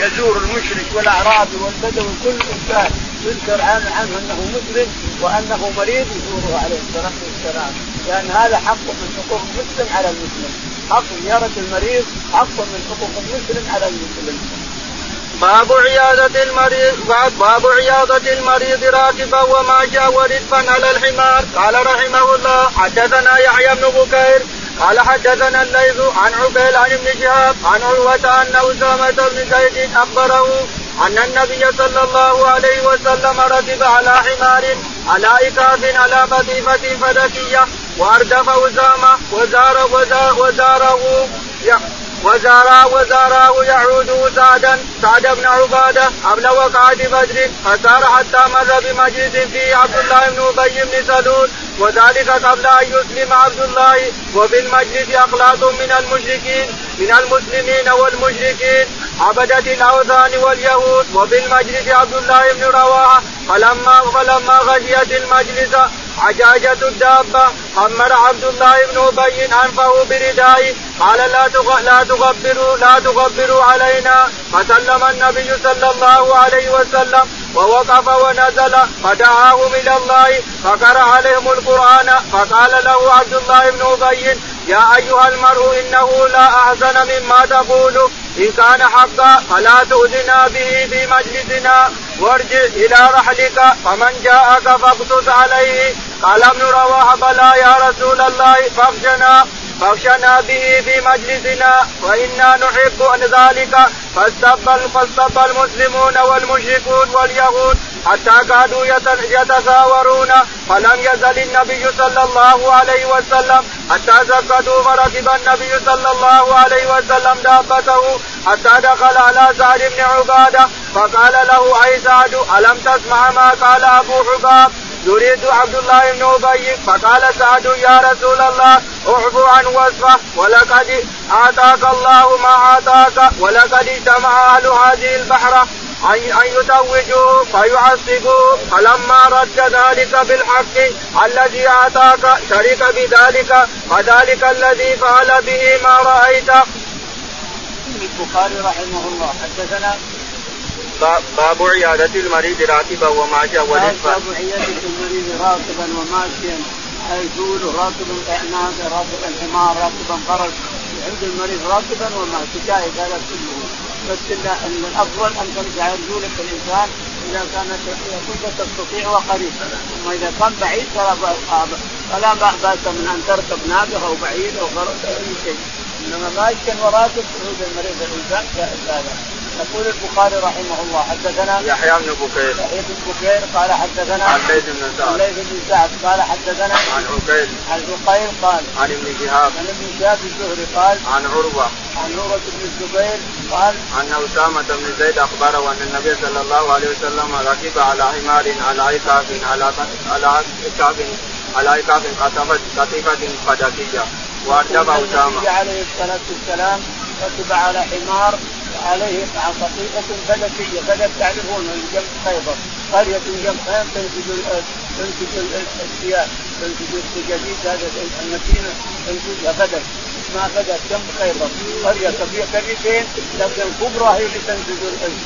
يزور المشرك والأعرابي والبدوي كل إنسان يذكر عنه, عنه أنه مسلم وأنه مريض يزوره عليه الصلاة والسلام. لأن هذا حق من حقوق المسلم على المسلم. حق زيارة المريض حق من حقوق المسلم على المسلم. باب عيادة المريض باب عيادة المريض راكبا وماشيا ورزقا على الحمار. قال رحمه الله حدثنا يحيى بن بكير قال حدثنا الليث عن عقيل عن ابن شهاب عن عروة أن أسامة بن زيد أخبره أن النبي صلى الله عليه وسلم ركب على حمار على إكاف على قطيفة فدكية وأردف أسامة وزار وزار وزاره وزارا وزاراه يعود سعدا سعد بن عبادة قبل وقعة بدر فسار حتى مر بمجلس فيه عبد الله بن أبي بن سلول وذلك قبل أن يسلم عبد الله وفي المجلس اخلاق من المشركين من المسلمين والمشركين عبدة الأوثان واليهود وفي المجلس عبد الله بن رواحة فلما فلما غشيت المجلس عجاجة الدابة خمر عبد الله بن أبي أنفه بردائه قال لا لا تغبروا لا تغبروا علينا. فسلم النبي صلى الله عليه وسلم ووقف ونزل فدعاهم إلى الله فقرأ عليهم القرآن فقال له عبد الله بن أبي يا أيها المرء إنه لا أحسن مما تقول. إن كان حقا فلا تؤذنا به في مجلسنا وارجع إلى رحلك. فمن جاءك فاقصص عليه. قال ابن رواحة بلى يا رسول الله فاخشنا فاخشنا به في مجلسنا وإنا نحب أن ذلك. فاستبى المسلمون والمشركون واليهود. حتى كادوا يتساورون فلم يزل النبي صلى الله عليه وسلم. حتى سكتوا فركب النبي صلى الله عليه وسلم دابته. حتى دخل على سعد بن عبادة. فقال له أي سعد ألم تسمع ما قال أبو حباب يريد عبد الله بن أبي. فقال سعد يا رسول الله أعفو عن وصفه. ولقد اعطاك الله ما اعطاك ولقد اجتمع أهل هذه البحره أن يتوجوه فيعصبوه فلما رد ذلك بالحق الذي أعطاك شرك بذلك وذلك الذي فعل به ما رأيت. البخاري رحمه الله. حدثنا باب عيادة المريض راكبا وماشيا ورزقا باب عيادة المريض راكبا وماشيا يزول راكبا ناقة راكبا حمار راكبا فرس يعود المريض راكبا وماشيا هذا كله. بس أن الأفضل أن ترجع رجولك الإنسان إذا كانت كنت تستطيع وقريب. اما إذا كان بعيد فلا فلا بأس من أن تركب ناقه أو بعيد أو فرس أو أي شيء. إنما ماشيا وراكب تعود المريض الإنسان هذا يقول البخاري رحمه الله حدثنا يحيى بن بكير. يحيى بن بكير قال حدثنا عن ليث بن سعد. ليث بن سعد قال حدثنا عن عقيل. عن عقيل قال عن ابن شهاب. عن ابن شهاب الزهري قال عن عروة. عن عروة بن الزبير قال ان أسامة بن زيد أخبره أن النبي صلى الله عليه وسلم ركب على حمار على عكاف على على عكاف على عكاف قطيفة فدكيه واردف أسامة. عليه الصلاة والسلام ركب على حمار عليه قطيفة فلكية فلك تعرفون جنب خيبر. قرية جنب خيبر تنتج تنتج الثياب تنتج السجاجيد هذا المدينة تنتجها بدر اسمها بدر جنب خيبر. قرية فيها قريتين لكن الكبرى هي اللي تنتج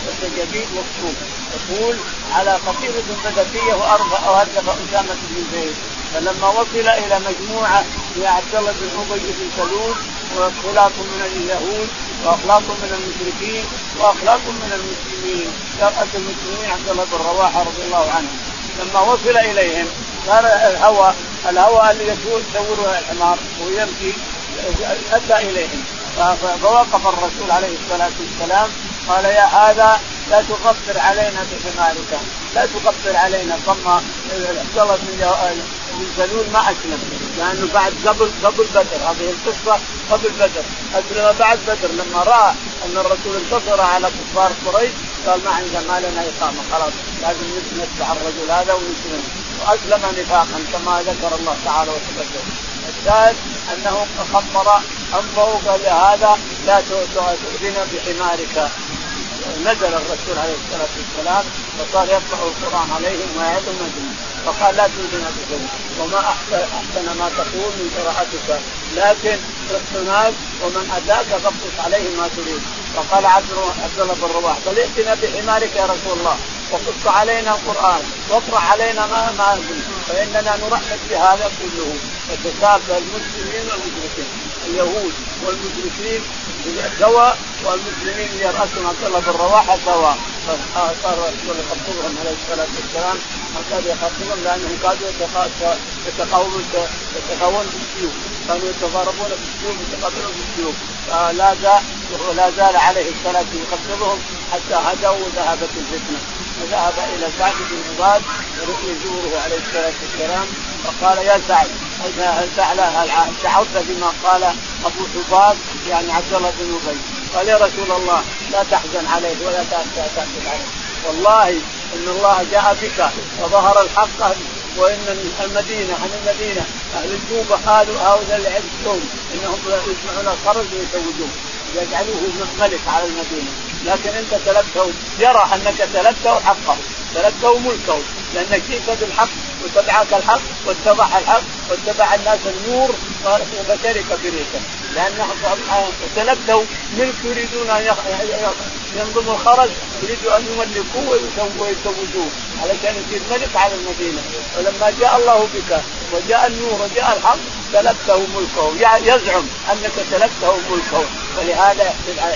السجاجيد والصوف تقول على قطيفة فلكية وهدف أسامة بن زيد. فلما وصل إلى مجموعة يا عبد الله بن أبي بن سلول وخلاف من اليهود. وأخلاق من المشركين وأخلاق من المسلمين. شرعة المسلمين عبد الله بن رواحة رضي الله عنه. لما وصل إليهم صار الهوى الهوى اللي يسور يسوره الحمار ويمشي أدى إليهم. فوقف الرسول عليه الصلاة والسلام قال يا هذا لا تغفر علينا بحمارك. لا تغفر علينا ثم عبد الله بن سلول ما أسلم. لأنه بعد قبل قبل بدر. هذه القصة قبل بدر. اسلم بعد بدر لما رأى أن الرسول انتصر على كفار قريش قال ما عندنا ما لنا إقامة. خلاص لازم نتبع الرجل هذا ونسلم وأسلم نفاقا كما ذكر الله تعالى وتقدم الشاهد أنه خمر أنفه قال هذا لا تؤذنا بحمارك. نزل الرسول عليه الصلاة والسلام وصار يقرا القرآن عليهم ويعظهم فقال لا تؤذنا بشيء وما احسن ما تقول من قراءتك. لكن الناس ومن أتاك فاقصص عليه ما تريد. فقال عبد الله بن رواح بل ائتنا بحمارك يا رسول الله. وقص علينا القرآن. واقرأ علينا ما ما فإننا نرحب بهذا كله. يتكافى المسلمين والمشركين اليهود والمشركين سواء والمسلمين يرأسهم عبد الله بن رواحه سواء صار الرسول يخطبهم عليه الصلاة والسلام كاد يخطبهم لأنهم كادوا يتقاومون يتقاومون بالسيوف. كانوا يتضاربون بالسيوف يتقاتلون بالسيوف. فلا زال لا زال عليه الصلاة يخطبهم حتى هدوا وذهبت الفتنة. فذهب إلى سعد بن عباد يزوره عليه الصلاة والسلام فقال يا سعد هل شعرت بما قال أبو حباب يعني عبد الله بن أبي؟ قال يا رسول الله لا تحزن عليه ولا تحزن عليه. والله إن الله جاء بك وظهر الحق وإن المدينة عن المدينة. أهل الجوبه قالوا هؤلاء اللي عندهم إنهم يجمعون الخرج ويزوجون يجعلوه ملك على المدينة. لكن انت تلبته يرى أنك تلبته حقه. تلبته ملكه. لانك جئت بالحق وتبعك الحق واتبع الحق واتبع الناس النور فشرك بريقه. لأنهم تلبته ملك يريدون أن ينظموا الخرج يريدوا أن يملكوه ويزوجوه علشان يصير ملك على المدينة. ولما جاء الله بك وجاء النور وجاء الحق سلبته ملكه. يزعم أنك سلبته ملكه. ولهذا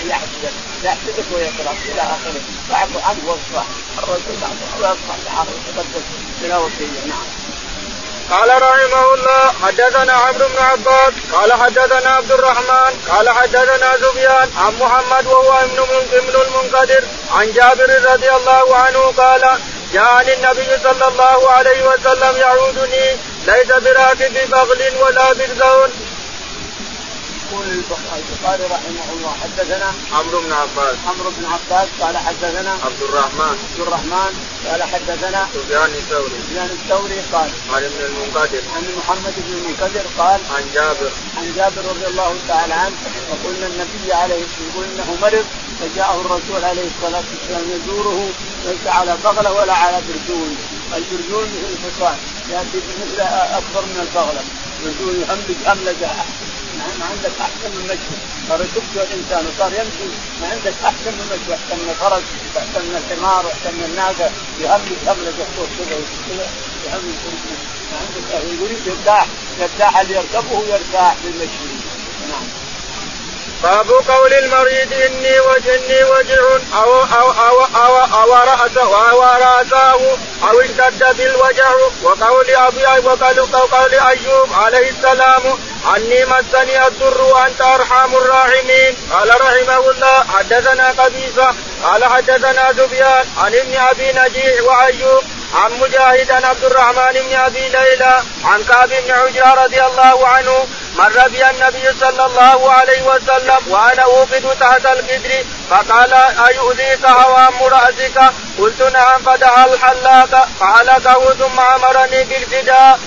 يحسدك يحسدك ويكره إلى آخره. فاعف عنه واصفح الرسول ويصفح تعالى وتقدس بلا وصيه نعم. قال رحمه الله حدثنا عمرو بن عباس قال حدثنا عبد الرحمن قال حدثنا سفيان عن محمد وهو ابن ابن المنقدر عن جابر رضي الله عنه قال جاءني النبي صلى الله عليه وسلم يعودني ليس براكب بغل ولا برزون يقول البخاري رحمه الله حدثنا عمرو بن عباس. عمرو بن عباس قال حدثنا عبد الرحمن. عبد الرحمن قال حدثنا سفيان الثوري. سفيان الثوري قال عن ابن المنقدر. عن محمد بن المنقدر قال عن جابر. عن جابر رضي الله تعالى عنه وقلنا النبي عليه يقول إنه مرض فجاءه الرسول عليه الصلاة والسلام يزوره ليس على بغلة ولا على برجول. البرجول مثل الحصان يأتي مثل أكبر من البغلة. برجول يهمج هملجه ما عندك احسن من مشي صار يشك الإنسان وصار يمشي ما عندك احسن من مشي احسن من الفرس واحسن من الحمار واحسن من الناقه يهمل همله يحصل كذا وكذا. يهمل ما عندك يريد يرتاح يرتاح اللي يركبه يرتاح بالمشي نعم. باب قول المريض إني وجني وجع أو أو أو أو أو راسه أو رأسه أو اشتد بالوجع. وقول ابي وقول قول أيوب عليه السلام عني مسني الضر وأنت أرحم الراحمين. قال رحمه الله حدثنا قبيصة. قال حدثنا سفيان عن ابن أبي نجيح وأيوب عن مجاهد عن عبد الرحمن بن أبي ليلى عن كعب بن عجرة رضي الله عنه مر بي النبي صلى الله عليه وسلم وأنا أوقد تحت القدر فقال أيؤذيك هوام راسك قلت نعم فدعا الحلاق فحلقه ثم أمرني باقتداء.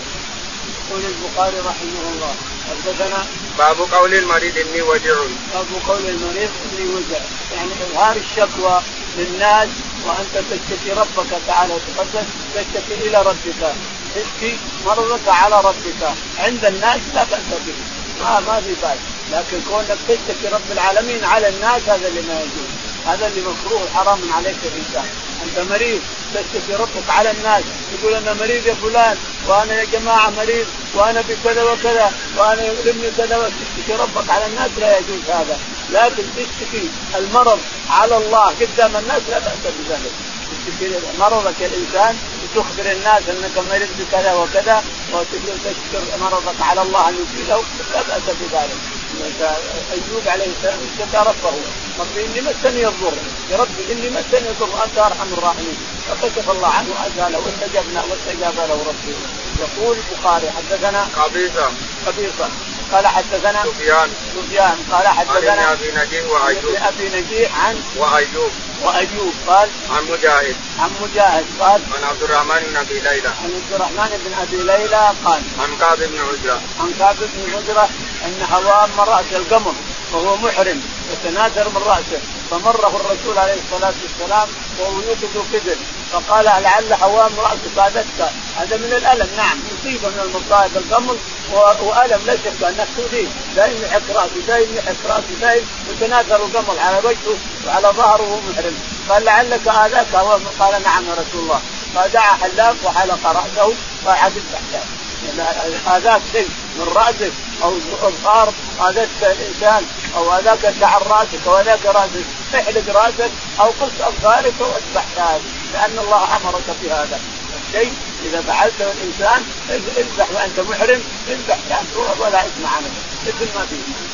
يقول البخاري رحمه الله. حدثنا باب قول المريض إني وجع. باب قول المريض إني وجع. يعني إظهار الشكوى للناس وأنت تشتكي ربك تعالى وتقدس تشتكي إلى ربك. تشكي مرضك على ربك. عند الناس لا بأس به. ما ما في بأس. لكن كونك تشتكي رب العالمين على الناس هذا اللي ما يجوز. هذا اللي مكروه حرام عليك الانسان أنت مريض تشتكي ربك على الناس يقول أنا مريض يا فلان وأنا يا جماعة مريض وأنا بكذا وكذا وأنا يؤلمني كذا وتشتكي ربك على الناس لا يجوز هذا. لكن تشتكي المرض على الله قدام الناس لا بأس بذلك. تشتكي مرضك الانسان وتخبر الناس أنك مريض بكذا وكذا وتشكر مرضك على الله أن يزيله لا بأس بذلك. أيوب عليه السلام اشتكى ربه. ربي إني مسني الضر. يا ربي إني مسني الضر. أنت أرحم الراحمين. فكشف الله عنه وازاله واستجبنا واستجاب له ربه. يقول البخاري حدثنا قبيصة. قبيصة. قال حدثنا سفيان. سفيان. قال حدثنا عن أبي نجيح وأيوب. ابي نجيح عن وأيوب. وأيوب. قال عن مجاهد. عن مجاهد. قال عن عبد الرحمن بن أبي ليلى. عن عبد الرحمن بن أبي ليلى قال عن كعب بن عجرة. عن كعب بن عجرة. أن هوام رأس القمر وهو محرم يتناثر من رأسه. فمره الرسول عليه الصلاة والسلام وهو يوقظ قدر فقال لعل هوام رأسك فادتك هذا من الألم نعم. مصيبه من المصائب القمر وألم لا شك أنك تؤذيه دائم يحك رأسه دائم يحك رأسه دائم يتناثر القمر على وجهه وعلى ظهره وهو محرم. قال لعلك آذاك قال نعم يا رسول الله. فدعا حلاق وحلق رأسه وعاد التحتاج اذاك شيء من رأسك أو اظهار اذاك الانسان أو اذاك شعر رأسك أو اذاك رأسك احلق رأسك أو قص اظفارك واذبح لأن الله أمرك بهذا. الشيء إذا فعلته الإنسان اذبح وأنت محرم اذبح ولا إثم عنك مثل ما فيه.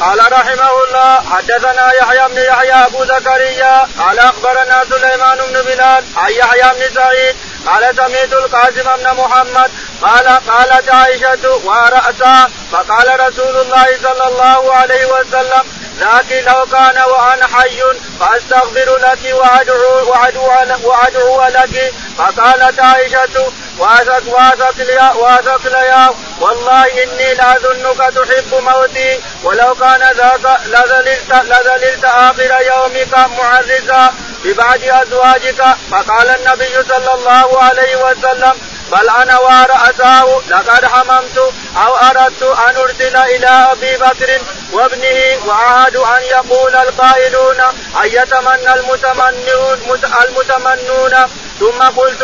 قال رحمه الله حدثنا يحيى بن يحيى أبو زكريا قال أخبرنا سليمان بن بلال عن يحيى بن سعيد قال سمعت القاسم بن محمد قال قالت عائشة ورأسا فقال رسول الله صلى الله عليه وسلم لكن لو كان وأنا حي فأستغفر لك وأدعو وأدعو وأدعو لك. فقالت عائشة واثق واثق لي واثق لي والله إني لاظنك تحب موتي. ولو كان ذاك لذللت لذللت آخر يومك معززا ببعد أزواجك. فقال النبي صلى الله عليه وسلم بل أنا ورأساه لقد حممت أو أردت أن ارسل إلى أبي بكر وابنه وعهد أن يقول القائلون ان يتمنى المتمنون المتمنون ثم قلت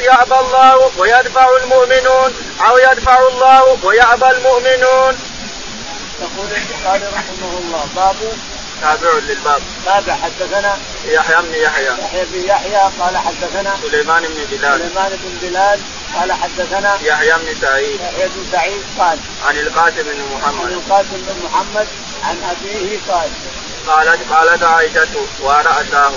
يأبى الله ويدفع المؤمنون أو يدفع الله ويأبى المؤمنون. يقول البخاري رحمه الله باب تابع للباب. تابع حدثنا. يحيى بن يحيى. يحيى بن يحيى قال حدثنا. سليمان بن بلال. سليمان بن بلال قال حدثنا. يحيى بن سعيد. يحيى بن سعيد قال. عن القاسم بن محمد. عن القاسم بن محمد عن أبيه قال. قالت قالت عائشة ورأساه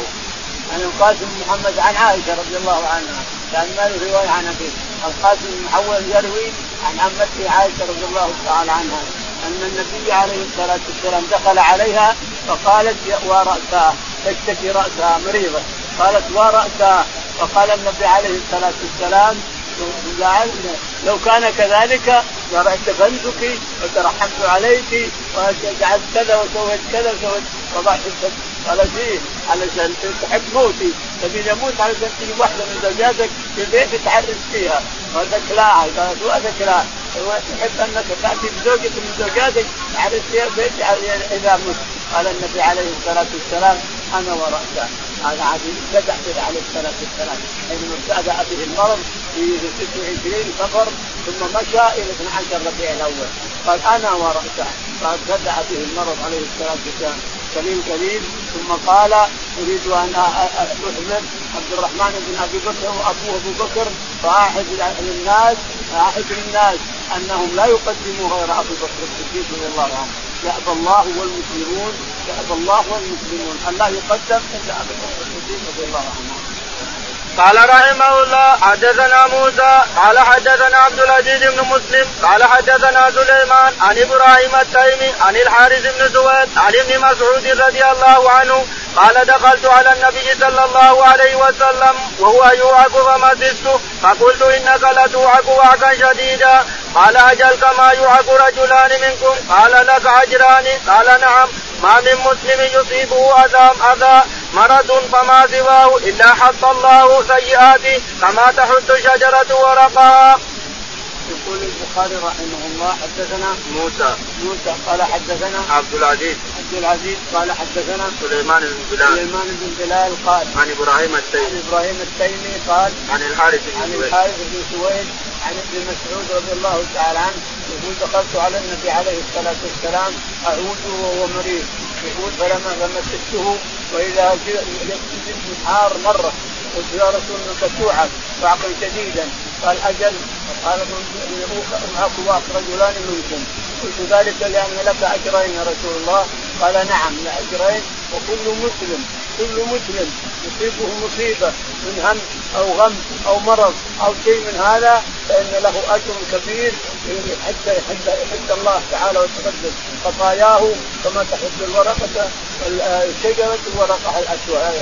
عن القاسم بن محمد عن عائشة رضي الله عنها. كان ما له رواية عن أبيه. القاسم بن محمد يروي عن عمته عائشة رضي الله تعالى عنها. أن النبي عليه الصلاة والسلام دخل عليها فقالت ورأسها تشتكي رأسها مريضة. قالت ورأسها. فقال النبي عليه الصلاة والسلام لو كان كذلك لرحتفنتك وترحمت عليك وجعلت كذا وسويت كذا وسويت وضعت قال فيه علشان تحب موتي. تبي يموت علشان تجي واحدة من زوجاتك في البيت تعرف فيها. وذكلاها قالت وذكلاها تحب أنك تأتي بزوجة من زوجاتك تعرف فيها البيت إذا مت. قال النبي عليه الصلاة والسلام أنا ورأسه. هذا عادي ابتدع عليه الصلاة والسلام. حينما ابتدع به المرض في 26 سفر ثم مشى إلى 12 ربيع الأول. قال أنا ورأسه. قال ابتدع به المرض عليه الصلاة والسلام. قليل قليل ثم قال أريد أن أحمد عبد الرحمن بن أبي بكر وأبوه أبو بكر فاعهد للناس اعهد للناس أنهم لا يقدموا غير ابي بكر الصديق رضي الله عنه. يأبى الله والمسلمون يأبى الله والمسلمون. ان لا يقدم إلا ابي بكر الصديق رضي الله عنه. قال رحمه الله حدثنا موسى قال حدثنا عبد العزيز بن مسلم قال حدثنا سليمان عن إبراهيم التيمي عن الحارث بن سويد عن ابن مسعود رضي الله عنه قال دخلت على النبي صلى الله عليه وسلم وهو يوعك فمسست فقلت إنك لتوعك وعكا شديدا. قال أجل كما يوعك رجلان منكم؟ قال لك أجران. قال نعم. ما من مسلم يصيبه اذى أذى مرض فما سواه إلا حط الله سيئاته كما تحط الشجره ورقها. يقول البخاري رحمه الله حدثنا موسى. موسى قال حدثنا عبد العزيز. عبد العزيز قال حدثنا سليمان بن بلال. سليمان بن بلال قال عن إبراهيم التيمي. عن إبراهيم التيمي قال عن الحارث بن عن سويد. الحارث بن سويد عن ابن مسعود رضي الله تعالى عنه يقول دخلت على النبي عليه الصلاة والسلام اعوده وهو مريض. يقول فلما فمسكته وإذا جسم حار مرة قلت يا رسول الله توعك وعقا شديدا. قال أجل. قال واق رجلان منكم. قلت ذلك لأن لك أجرين يا رسول الله. قال نعم لأجرين وكل مسلم كل مسلم. يصيبه مصيبة من هم أو غم أو مرض أو شيء من هذا فإن له أجر كبير حتى يحد الله تعالى ويتقدم خطاياه كما تحد الورقه الشجرة ورقها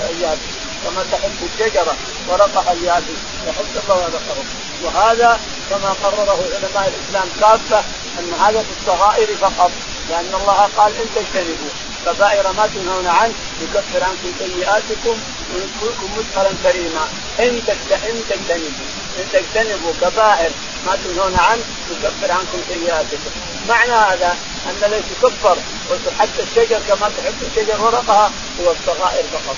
اليابس كما تحب الشجرة ورقها اليابس يحد الله ورقه. وهذا كما قرره علماء الإسلام كافة أن هذا في الصغائر فقط لأن الله قال إن تجتنبوا كبائر ما تنهون عنه يكفر عنكم سيئاتكم ويدخلكم مدخلا كريما إن ان تجتنبوا. إن تجتنبوا كبائر ما تنهون عنه يكفر عنكم سيئاتكم. معنى هذا أن الذي تكفر وتحد الشجر كما تحد الشجر ورقها هو الصغائر فقط.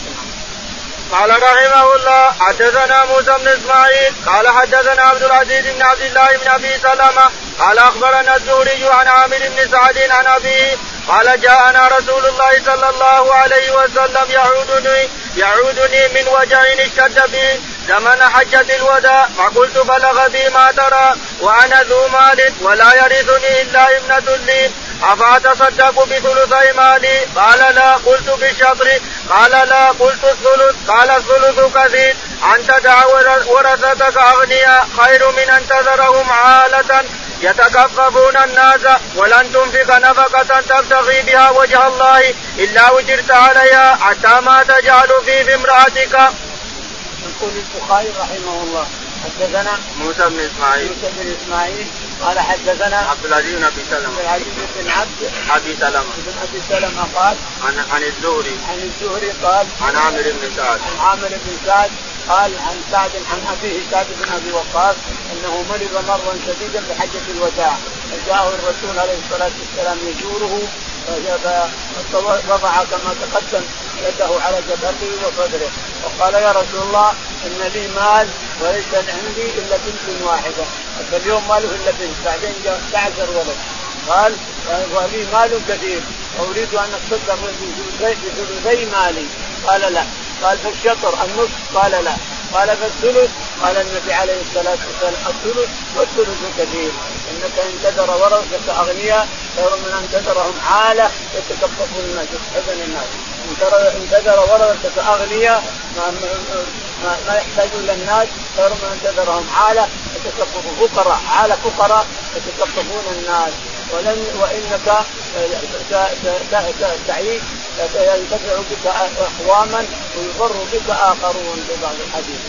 قال رحمه الله حدثنا موسى بن إسماعيل قال حدثنا عبد العزيز بن عبد الله بن أبي سلمة قال أخبرنا الزهري عن عامر بن سعد عن أبيه قال جاءنا رسول الله صلى الله عليه وسلم يعودني يعودني من وجع اشتد بي زمن حجة الوداع فقلت بلغ بي ما ترى وأنا ذو مال ولا يرثني إلا ابنة لي. أفأتصدق بثلثي مالي؟ قال لا قلت بالشطر قال لا قلت الثلث. قال الثلث كثير. ان تدع ورثتك أغنياء خير من أن تذرهم عالة. يتكففون الناس ولن تنفق نفقة تبتغي بها وجه الله إلا وجرت عليها حتى ما تجعل في في امرأتك. يقول البخاري رحمه الله حدثنا موسى بن إسماعيل. موسى بن إسماعيل قال حدثنا عبد العزيز بن أبي سلمة. عبد العزيز بن عبد أبي سلمة. بن أبي سلمة قال عن عن الزهري. عن الزهري قال عن عامر بن سعد. عن عامر بن سعد قال عن سعد عن ابيه سعد بن أبي وقاص إنه مرض مرضا شديدا بحجة الوداع. فجاءه الرسول عليه الصلاة والسلام يزوره وضع كما تقدم يده على جبهته وصدره. وقال يا رسول الله إن لي مال وليس عندي إلا بنت واحدة. فاليوم ما له إلا بنت بعدين تعذر ولد. قال ولي مال كثير. واريد أن اتصدق بثلثي مالي. قال لا. قال فالشطر النصف؟ قال لا. قال فالثلث قال النبي عليه الصلاة والسلام الثلث والثلث كثير. إنك إن تذر ورثة أغنياء خير من أن تذرهم عالة يتكففون الناس. يسحبون الناس. إن تذر ورثة أغنياء ما, ما, ما يحتاجون للناس خير من أن تذرهم عالة يتكففون فقراء. عالة فقراء يتكففون الناس. ولن وإنك تعيش ينتفع بك أقواما ويضر بك آخرون في بعض الحديث.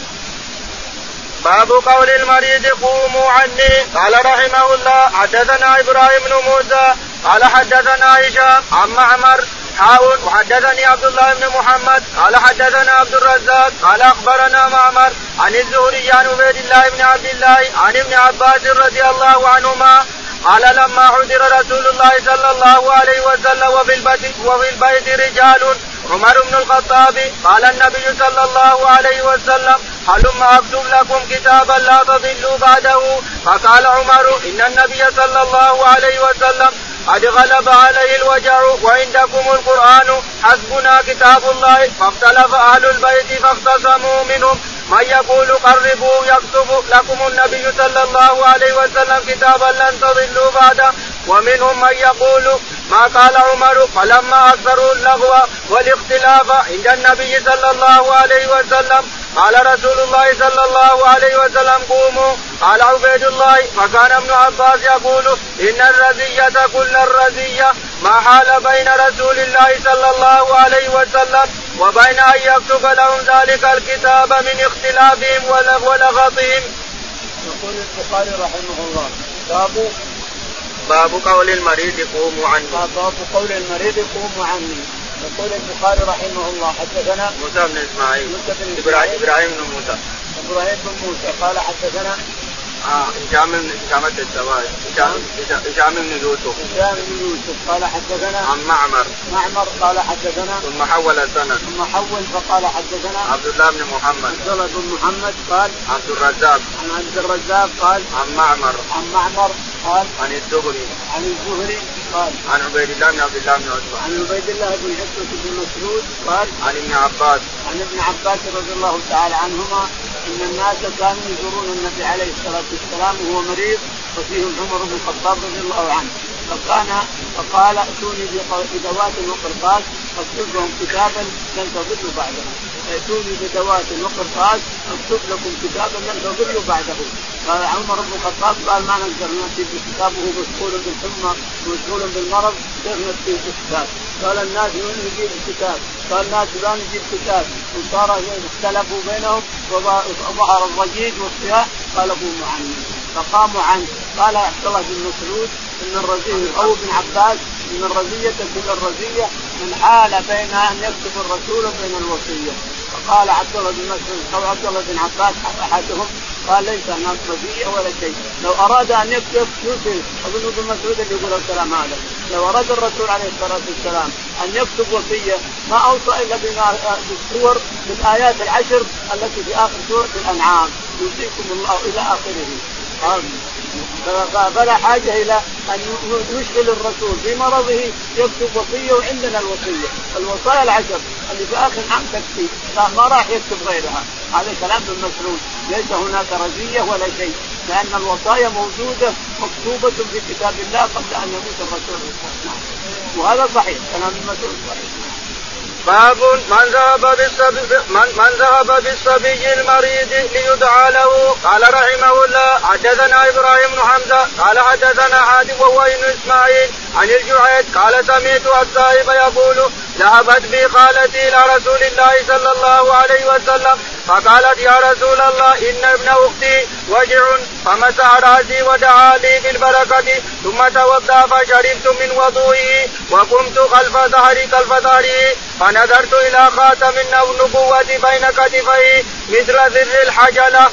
باب قول المريض قوموا عني. قال رحمه الله حدثنا إبراهيم بن موسى. قال حدثنا هشام عن معمر. حاول وحدثني عبد الله بن محمد. قال حدثنا عبد الرزاق. قال أخبرنا معمر عن الزهري عن عبيد الله بن عبد الله عن ابن عباس رضي الله عنهما قال لما حضر رسول الله صلى الله عليه وسلم وفي البيت وفي البيت رجال عمر بن الخطاب قال النبي صلى الله عليه وسلم هلم أكتب لكم كتابا لا تضلوا بعده. فقال عمر إن النبي صلى الله عليه وسلم قد غلب عليه الوجع وعندكم القرآن حسبنا كتاب الله فاختلف أهل البيت فاختصموا منهم من يقول قربوا يكتب لكم النبي صلى الله عليه وسلم كتابا لن تضلوا بعده. ومنهم من يقول ما قال عمر فلما أكثروا اللغو والاختلاف عند النبي صلى الله عليه وسلم قال رسول الله صلى الله عليه وسلم قوموا قال عبيد الله فكان ابن عباس يقول إن الرزية كل الرزية ما حال بين رسول الله صلى الله عليه وسلم وبين أن يكتب لهم ذلك الكتاب من اختلافهم ولغطهم. يقول البخاري رحمه الله باب باب قول المريض قوموا عني. باب قول المريض قوموا عني. يقول البخاري رحمه الله حدثنا موسى بن إسماعيل. موسى بن إبراهيم إبراهيم بن موسى. إبراهيم بن موسى. قال حدثنا هشام بن هشام الدستوائي هشام بن يوسف. هشام بن يوسف. قال حدثنا عن معمر. معمر قال حدثنا ثم حول السند. ثم حول فقال حدثنا عبد الله بن محمد. عبد الله بن محمد قال عبد الرزاق. عن عبد الرزاق قال عن معمر. عن معمر قال عن الزهري. عن الزهري قال عن عبيد الله بن عبد الله بن عتبة. عن عبيد الله بن عتبة بن مسعود قال عن ابن عباس. عن ابن عباس رضي الله تعالى عنهما إن الناس كانوا يزورون النبي عليه الصلاة والسلام وهو مريض وفيهم عمر بن الخطاب رضي الله عنه. فكان فقال أتوني بدوات وقرطاس فاكتب لهم كتابا لن تضلوا بعده ائتوني بدوات وقرطاس اكتب لكم كتابا لن تضلوا بعده قال عمر بن الخطاب قال ما نقدر نأتي بكتابه مشغول بالحمى مشغول بالمرض كيف نأتي بكتاب؟ قال الناس من نجيب الكتاب؟ قال الناس لا نجيب كتاب وصار اختلفوا بينهم وظهر الضجيج والصياح قال قوموا عني فقاموا عنه قال عبد الله بن مسعود إن الرزيه أو ابن عباس إن الرزيه كل الرزيه من حال بين أن يكتب الرسول وبين الوصية فقال عبد الله بن مسعود أو عبد الله بن عباس أحدهم قال ليس هناك رزيه ولا شيء. لو أراد أن يكتب يوسف اظن ابن مسعود اللي يقول الكلام هذا. لو أراد الرسول عليه الصلاة والسلام أن يكتب وصية ما أوصى إلا بالسور بالآيات العشر التي في آخر سورة الأنعام. يوصيكم الله إلى آخره. فلا حاجة إلى أن يشغل الرسول في مرضه يكتب وصية وعندنا الوصية، الوصايا العشر اللي في آخر عام تكفي ما راح يكتب غيرها، هذا كلام ابن مسعود، ليس هناك رزيه ولا شيء، لأن الوصايا موجودة مكتوبة في كتاب الله قبل أن يموت الرسول. وهذا صحيح. كلام ابن مسعود صحيح. باب من ذهب بالصبي من, من ذهب بالصبي المريض ليدعى له. قال رحمه حدثنا إبراهيم بن حمزة قال حدثنا حاتم وهو ابن إسماعيل عن الجعيد قال سمعت الصائب يقول ذهبت بي خالتي إلى رسول الله صلى الله عليه وسلم فقالت يا رسول الله إن ابن أختي وجع فمسح رأسي ودعا لي بالبركة ثم توضأ فشربت من وضوئه وقمت خلف ظهري خلف ظهره فنظرت إلى خاتم النبوة بين كتفيه مثل ذر الحجلة.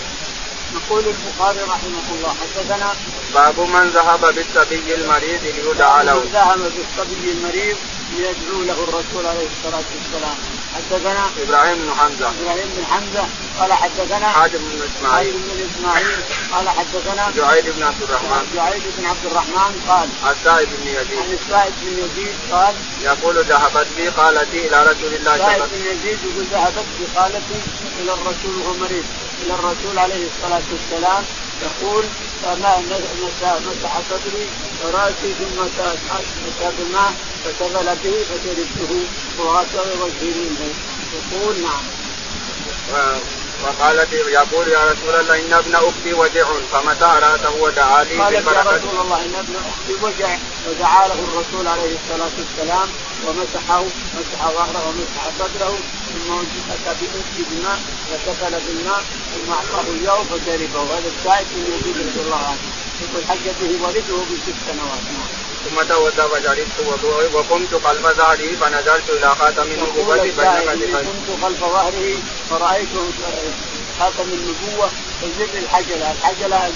يقول البخاري رحمه الله حدثنا باب من ذهب بالصبي المريض ليدعى له. من ذهب بالصبي المريض ليدعو له الرسول عليه الصلاة والسلام. حدثنا إبراهيم بن حمزة. إبراهيم بن حمزة قال حدثنا حاتم بن إسماعيل. بن إسماعيل قال حدثنا جعيد بن عبد الرحمن. جعيد بن عبد الرحمن قال السائب بن يزيد. عن السائب بن يزيد قال يقول ذهبت بي خالتي إلى رسول الله صلى الله عليه وسلم. بن يزيد يقول ذهبت بي خالتي إلى الرسول وهو مريض. إلى الرسول عليه الصلاة والسلام يقول فما مسح صدري وراسي ثم مسح بالماء فشغل به فشربته وغسل وجهي منه. يقول نعم. وقالت يقول يا رسول الله إن ابن أختي وجع فمتى رأسه ودعا لي قالت يا رسول الله إن ابن أختي وجع ودعا له الرسول عليه الصلاة والسلام ومسحه مسح ظهره ومسح صدره ثم اتى بأسك بماء فسكن بالماء ثم أعطاه إياه فشربه. هذا السائل من يزيد رضي الله عنه يقول حج به ولده بست سنوات. ثم توضأ فشربت وقمت خلف ظهره فنزلت إلى خاتم النبوة بين. كنت خلف ظهره فرأيت خاتم النبوة. في ظل الحجلة، الحجلة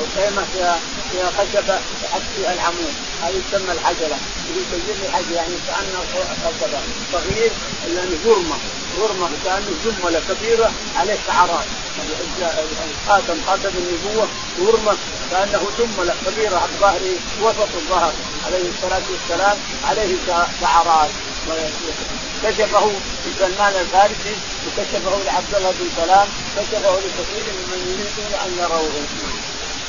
الخيمة، الخيمة فيها فيها خشبة تحت فيها العمود، هذه تسمى الحجلة، في ظل الحجلة يعني كأنه خشبة صغير يعني جرمة، غرمه كأنه جملة كبيرة عليه شعرات. الخاتم خاتم النبوة غرمه كأنه جملة كبيرة على ظهره وسط الظهر. عليه الصلاة والسلام. عليه شعرات. كشفه لسلمان الفارسي وكشفه لعبد الله بن سلام. كشفه لكثير ممن يريدون أن يروه.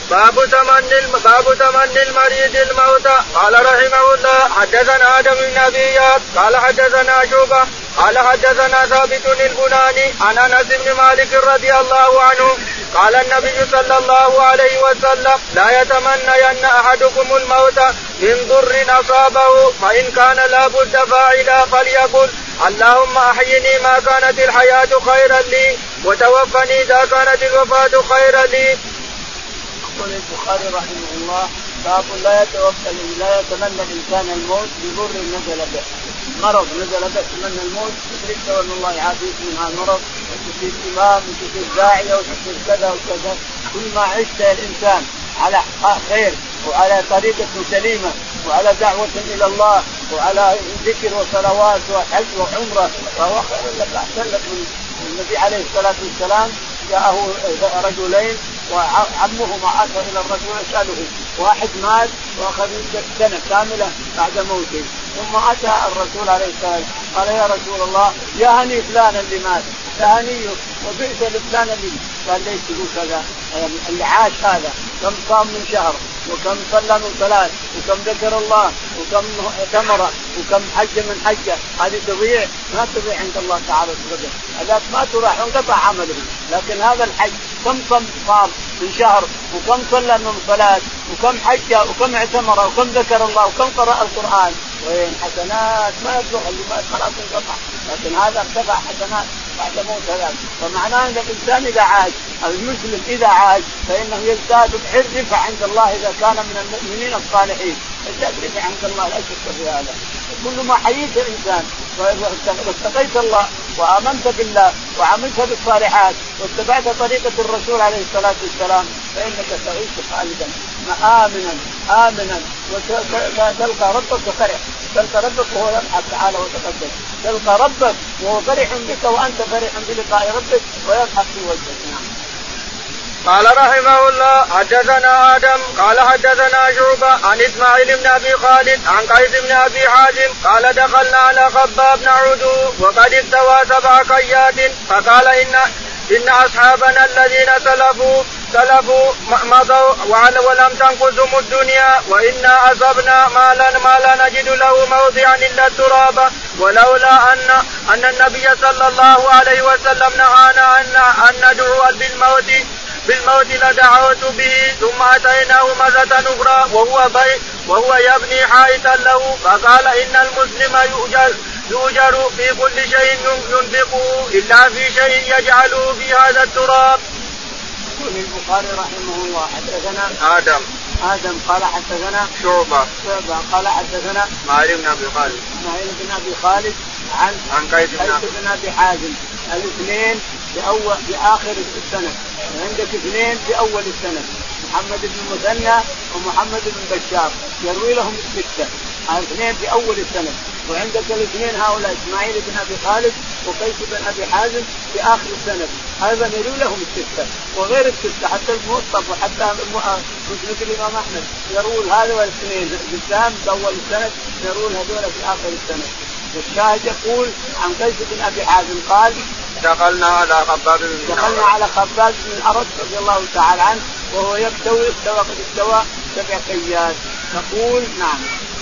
باب تمني باب تمني المريض الموت قال رحمه الله حدثنا آدم بن أبي قال حدثنا شوبة قال حدثنا ثابت البناني عن أنس بن مالك رضي الله عنه قال النبي صلى الله عليه وسلم لا يتمنين أحدكم الموت من ضر أصابه فإن كان لا بد فاعلا فليقل اللهم أحيني ما كانت الحياة خيرا لي وتوفني إذا كانت الوفاة خيرا لي. يقول البخاري رحمه الله باب لا يتوكل لا يتمنى الإنسان الموت بضر نزل به. مرض نزل به يتمنى الموت تدرك ان الله يعافيك من هذا المرض وتصير امام وتصير داعيه وتصير كذا وكذا. كل ما عشت الإنسان على خير وعلى طريقة سليمة وعلى دعوة إلى الله وعلى ذكر وصلوات وحج وعمرة فهو خير لك أحسن لك من النبي عليه الصلاة والسلام. جاءه رجلين وعمهما اتى إلى الرسول يساله واحد مات وأخذ سنة كاملة بعد موته. ثم أتى الرسول عليه السلام. قال يا رسول الله يا هني فلان اللي مات. يا هني وبئس لفلان اللي قال ليش تقول كذا. اللي عاش هذا. كم صام من شهر. وكم صلى من صلاة وكم ذكر الله وكم اعتمر وكم حج من حجة. هذه تضيع ما تضيع عند الله تعالى ابدا هذاك ما تراح انقطع عمله لكن هذا الحج كم صم صام من شهر وكم صلى من صلاة وكم حج وكم اعتمر وكم ذكر الله وكم قرأ القرآن. وين حسنات؟ ما يبلغ اللي ما خلاص انقطع لكن هذا ارتفع حسنات. بعد موت هذاك فمعناه إن الإنسان إذا عاش المسلم إذا عاش فإنه يزداد رفع عند الله إذا كان من المؤمنين الصالحين. يزداد رفع عند الله لا شك في هذا. كل ما حييت الإنسان واتقيت الله وآمنت بالله وعملت بالصالحات واتبعت طريقة الرسول عليه الصلاة والسلام فإنك تعيش خالدا امنا امنا وتلقى ربك فرح. تلقى ربك وهو يضحك تعالى وتقدم. تلقى ربك وهو فرح بك وأنت فرح بلقاء ربك ويضحك في وجهك. نعم. قال رحمه الله حدثنا آدم قال حدثنا شعبة عن إسماعيل بن أبي خالد عن قيس بن أبي حازم قال دخلنا على خباب عدو وقد استوى سبع قيات فقال ان إن أصحابنا الذين سلفوا سلفوا مضوا ولم تنقذهم الدنيا وإنا اصبنا ما لا ما لا نجد له موضعا إلا التراب ولولا ان أن النبي صلى الله عليه وسلم نهانا ان أن ندعو بالموت بالموت لدعوت به. ثم أتيناه مرة أخرى وهو بي وهو يبني حائطا له. فقال إن المسلم يؤجر يؤجر في كل شيء ينفقه إلا في شيء يجعله في هذا التراب. يقول البخاري رحمه الله حدثنا آدم. آدم قال حدثنا شعبة. شعبة قال حدثنا اسماعيل بن أبي خالد. اسماعيل بن أبي خالد عن عن قيس بن أبي حازم. الاثنين في اول في اخر السنة وعندك اثنين في اول السنة محمد بن مثنى ومحمد بن بشار. يروي لهم الستة. اثنين في اول السنة وعندك الاثنين هؤلاء إسماعيل بن أبي خالد وقيس بن أبي حازم في آخر السنة. أيضا يروي لهم الستة وغير الستة حتى الموطف وحتى مسند الإمام أحمد يروون هذا والاثنين. بالسام في أول السنة يروون هذول في آخر السنة. والشاهد يقول عن قيس بن أبي حازم قال دخلنا على خباب بن دخلنا على خباب بن الارد رضي الله تعالى عنه وهو يكتوي استوى قد استوى سبع كيات يقول نعم.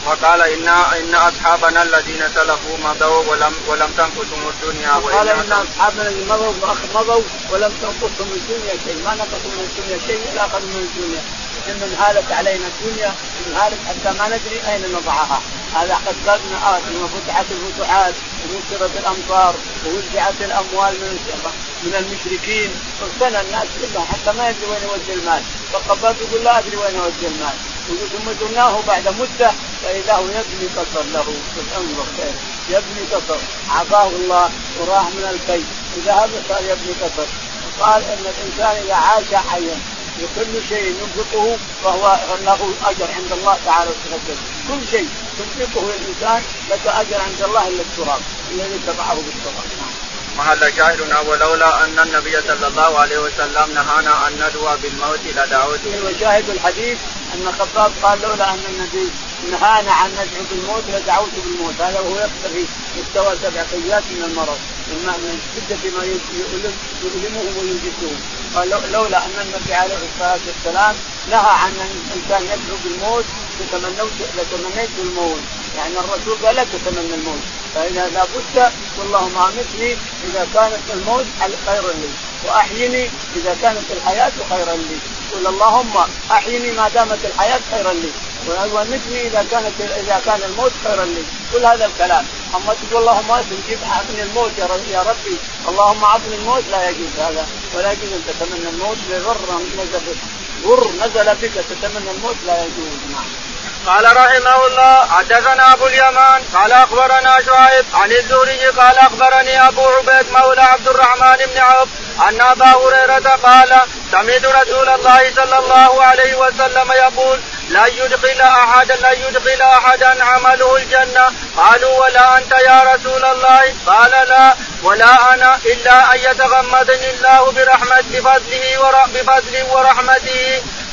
وقال ان إن أصحابنا الذين سلفوا مضوا ولم ولم تنقصهم الدنيا وقال إن أصحابنا الذين مضوا مضوا ولم تنقصهم الدنيا شيء ما نقصوا من الدنيا شيء إلا أخذوا من الدنيا. إن هالت علينا الدنيا ان هالت حتى ما ندري أين نضعها. هذا قد قدنا آه ثم فتحت الفتوحات ونشرت الأمطار ووزعت الأموال من من المشركين. واغتنى الناس كلهم حتى ما يدري وين يودي المال. فقبض يقول لا أدري وين اودي المال. ثم زرناه بعد مدة فإذا هو يبني قصر له انظر كيف يبني قصر. عافاه الله وراح من الكي وذهب صار يبني قصر. قال إن الإنسان إذا عاش حيا وكل شيء ينفقه فهو له أجر عند الله تعالى وتقدم كل شيء تنفقه الإنسان لك أجر عند الله إلا التراب الذي تضعه بالتراب. محل شاهدنا ولولا أن النبي صلى الله عليه وسلم نهانا أن ندعو بالموت لدعوته. وشاهد الحديث أن خطاب قال لولا أن النبي نهانا عن ندعو بالموت لدعوت بالموت. هذا وهو يقتضي مستوى سبع قيات من المرض من شدة ما يؤلمهم قال لولا أن النبي عليه الصلاة والسلام نهى عن أن الإنسان يدعو بالموت لتمنيت لتمنيت الموت. يعني الرسول قال لا تتمنى الموت. فإذا لابد اللهم امتني إذا كانت الموت خيرا لي وأحيني إذا كانت الحياة خيرا لي. قل اللهم أحيني ما دامت الحياة خيرا لي وامتني إذا كانت إذا كان الموت خيرا لي. كل هذا الكلام. أما تقول اللهم جيب من الموت يا ربي, اللهم اعطني الموت لا يجوز هذا يجوز أن تتمنى الموت لغر نزل غر نزل بك تتمنى الموت لا يجوز. نعم. قال رحمه الله حدثنا أبو اليمان قال أخبرنا شعيب عن الزهري قال أخبرني أبو عبيد مولى عبد الرحمن بن عوف أن أبا هريرة قال سمعت رسول الله صلى الله عليه وسلم يقول لا يدخل أحد لا يدخل أحدا عمله الجنة قالوا ولا أنت يا رسول الله؟ قال لا ولا أنا إلا أن يتغمدني الله برحمة بفضله ورحمته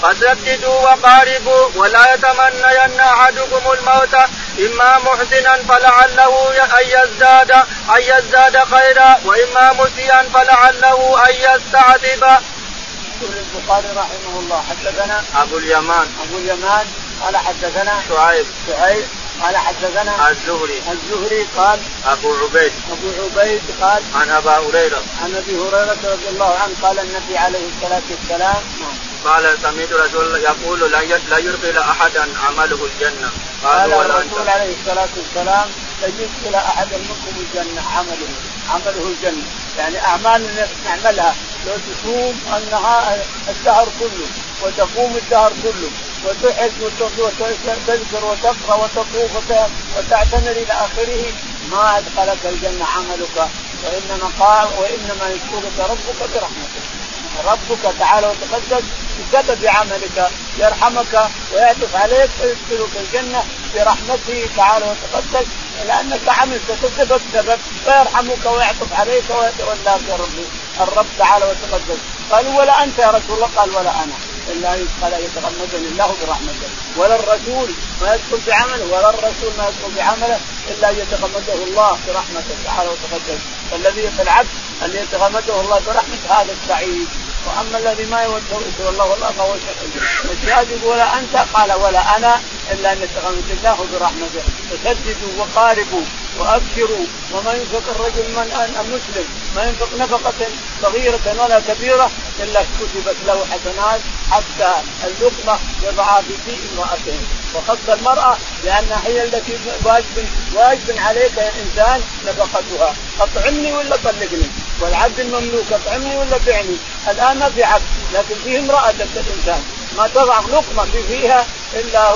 فسددوا وقاربوا ولا يتمنين أحدكم الموت إما محسنا فلعله أن يزداد أن يزداد خيرا وإما مسيئا فلعله أن يستعتب. يقول البخاري رحمه الله. حدثنا أبو اليمان. أبو اليمان. قال حدثنا شعيب. شعيب. قال حدثنا الزهري. الزهري قال أبو عبيد. أبو عبيد قال عن أبا هريرة. عن أبي هريرة رضي الله عنه قال النبي عليه الصلاة والسلام قال سمعت رسول يقول لا يدخل أحدا عمله الجنة. قال الرسول عليه الصلاة والسلام لن يدخل احدا منكم الجنة عمله عمله الجنة. يعني أعمال نعملها لو تصوم النهار الشهر كله وتقوم الدهر كله وتحج وتذكر وتقرأ وتطوف وتعتمر إلى آخره ما أدخلك الجنة عملك. وإنما قال وإنما يذكرك ربك برحمته ربك تعالى وتقدس بسبب عملك يرحمك ويعطف عليك ويدخلك الجنة برحمته تعالى وتقدس. لأنك عملت سبب سبب فيرحمك ويعطف عليك ويتولاك يا ربي الرب تعالى وتقدس. قالوا ولا أنت يا رسول الله؟ قال ولا أنا. إلا فلا يتغمدني الله برحمته. ولا الرسول ما يدخل بعمله ولا الرسول ما يدخل بعمله إلا أن يتغمده الله برحمته تعالى وتقدس. فالذي في العبد أن يتغمده الله برحمته هذا السعيد. وأما الذي ما يتولى الله والله فهو الشهاد يقول ولا أنت قال ولا أنا إلا أن يتغمد الله برحمته فسددوا وقاربوا وأبشروا. وما ينفق الرجل من المسلم ما ينفق نفقة صغيرة ولا كبيرة إلا كتبت له حسنات حتى اللقمة يضعها في في امرأته. وخص المرأة لانها هي التي واجب واجب عليك يا إنسان نفقتها. اطعمني ولا طلقني؟ والعبد المملوك اطعمني ولا بعني الآن ما في عبد لكن فيه امرأة الإنسان. ما تضع لقمة في فيها إلا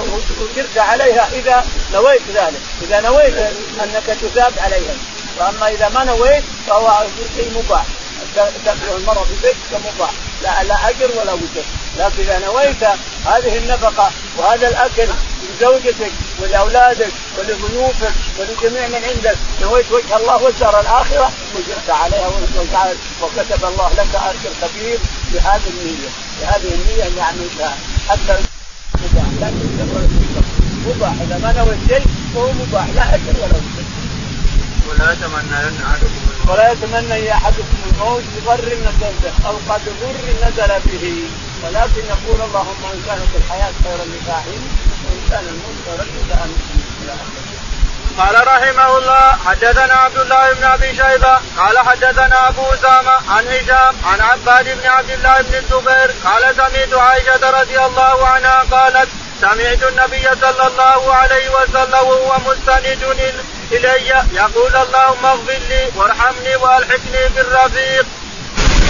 اجرت عليها. إذا نويت ذلك، إذا نويت أنك تثاب عليها، وأما إذا ما نويت فهو شيء مباح، تاكل المراه في بيتك مباح، لا لا أجر ولا وجر، لكن إذا نويت هذه النفقة وهذا الأكل لزوجتك ولأولادك ولضيوفك ولجميع من عندك نويت وجه الله والدار الآخرة وجرت عليها وكتب الله لك اجر كبير بهذه النية بهذه النية اللي عملتها. حتى مباح لا مباح إذا ما نويت شيء فهو مباح لا اجر ولا اجر ولا يتمنى احدكم ولا يتمنى احدكم الموت بضر نزل به أو قد ضر نزل به. ولكن يقول اللهم إن كانت الحياة خيرا وان قال رحمه الله حدثنا عبد الله بن أبي شيبة قال حدثنا أبو أسامة عن هشام عن عباد بن عبد الله بن الزبير قال سمعت عائشة رضي الله عنها قالت سمعت النبي صلى الله عليه وسلم وهو مستند إلي يقول اللهم اغفر لي وارحمني وألحقني بالرفيق.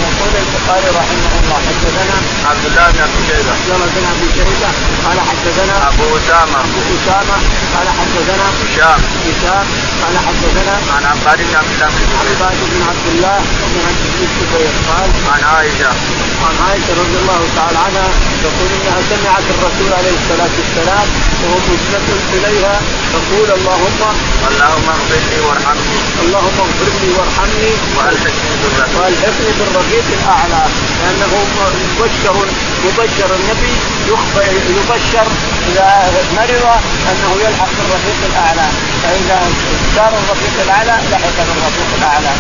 يقول البخاري رحمه الله. حدثنا عبد الله بن أبي شيبة. عبد الله بن أبي شيبة. قال حدثنا أبو أسامة. أبو أسامة. قال حدثنا هشام. هشام. قال حدثنا عن عباد بن عبد الله بن عباد بن عبد الله بن عبد الزبير قال عن عائشة. عن عائشة رضي الله تعالى عنها تقول إنها سمعت الرسول عليه الصلاة والسلام وهو مسند إليها تقول اللهم اللهم اغفر لي وارحمني. اللهم اغفر لي وارحمني. وألحقني بالرفيق وألحقني بالرفيق الأعلى لأنه مبشر مبشر النبي يبشر إذا مرض أنه يلحق بالرفيق الأعلى. فإذا صار الرفيق الأعلى لحق بالرفيق الأعلى.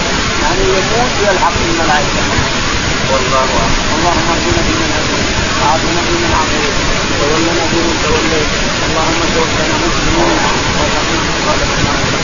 يعني يموت ويلحق بالملائكة. والله أعلم. اللهم اهدنا فيمن هديت. وعافنا ممن عافيت وتولنا ممن توليت اللهم توفنا مسلمين وتقنا صالحنا